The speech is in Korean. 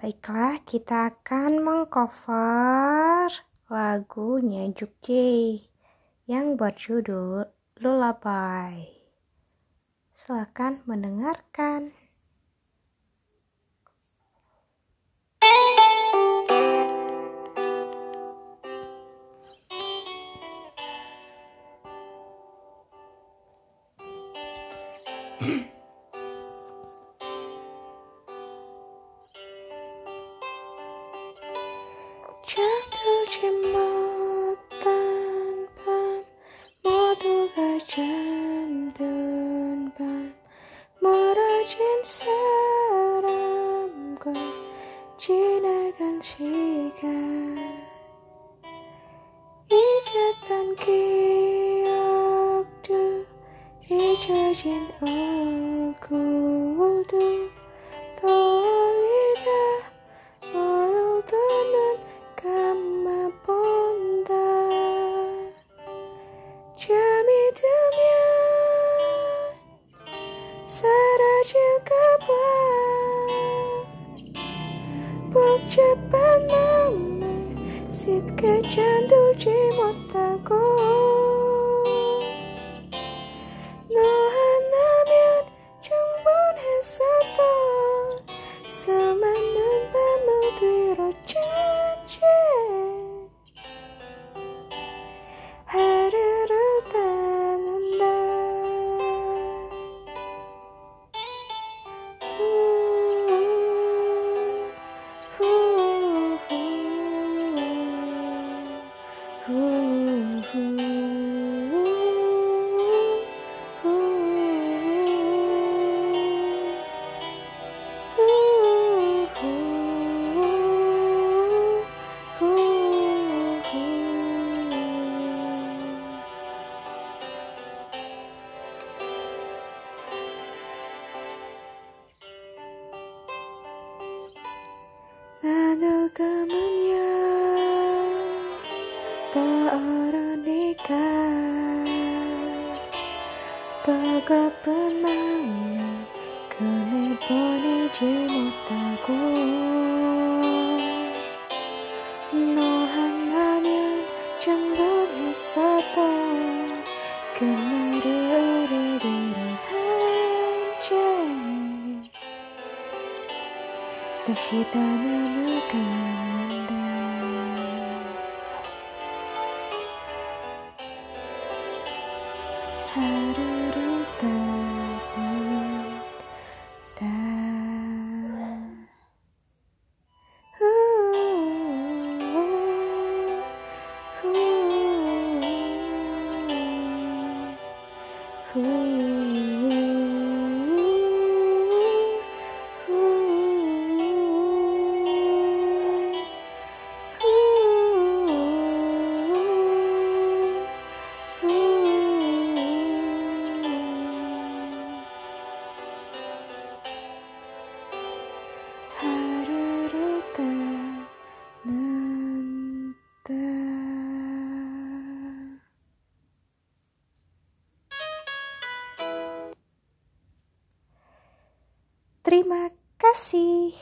Baiklah, kita akan mengcover lagunya Juki yang berjudul Lullaby. Silakan mendengarkan. 잠 멀어진 사람과 지나간 시간. 잊었던 기억도 잊어진 얼굴도 떠 chegava Bokche paname Sipke chandul chimotako 감으면 떠오르니까 버겁은 마음을 그네 보내지 못하고 너 하나면 충분했었던 그날을 우리를 한채 なん春 kasih.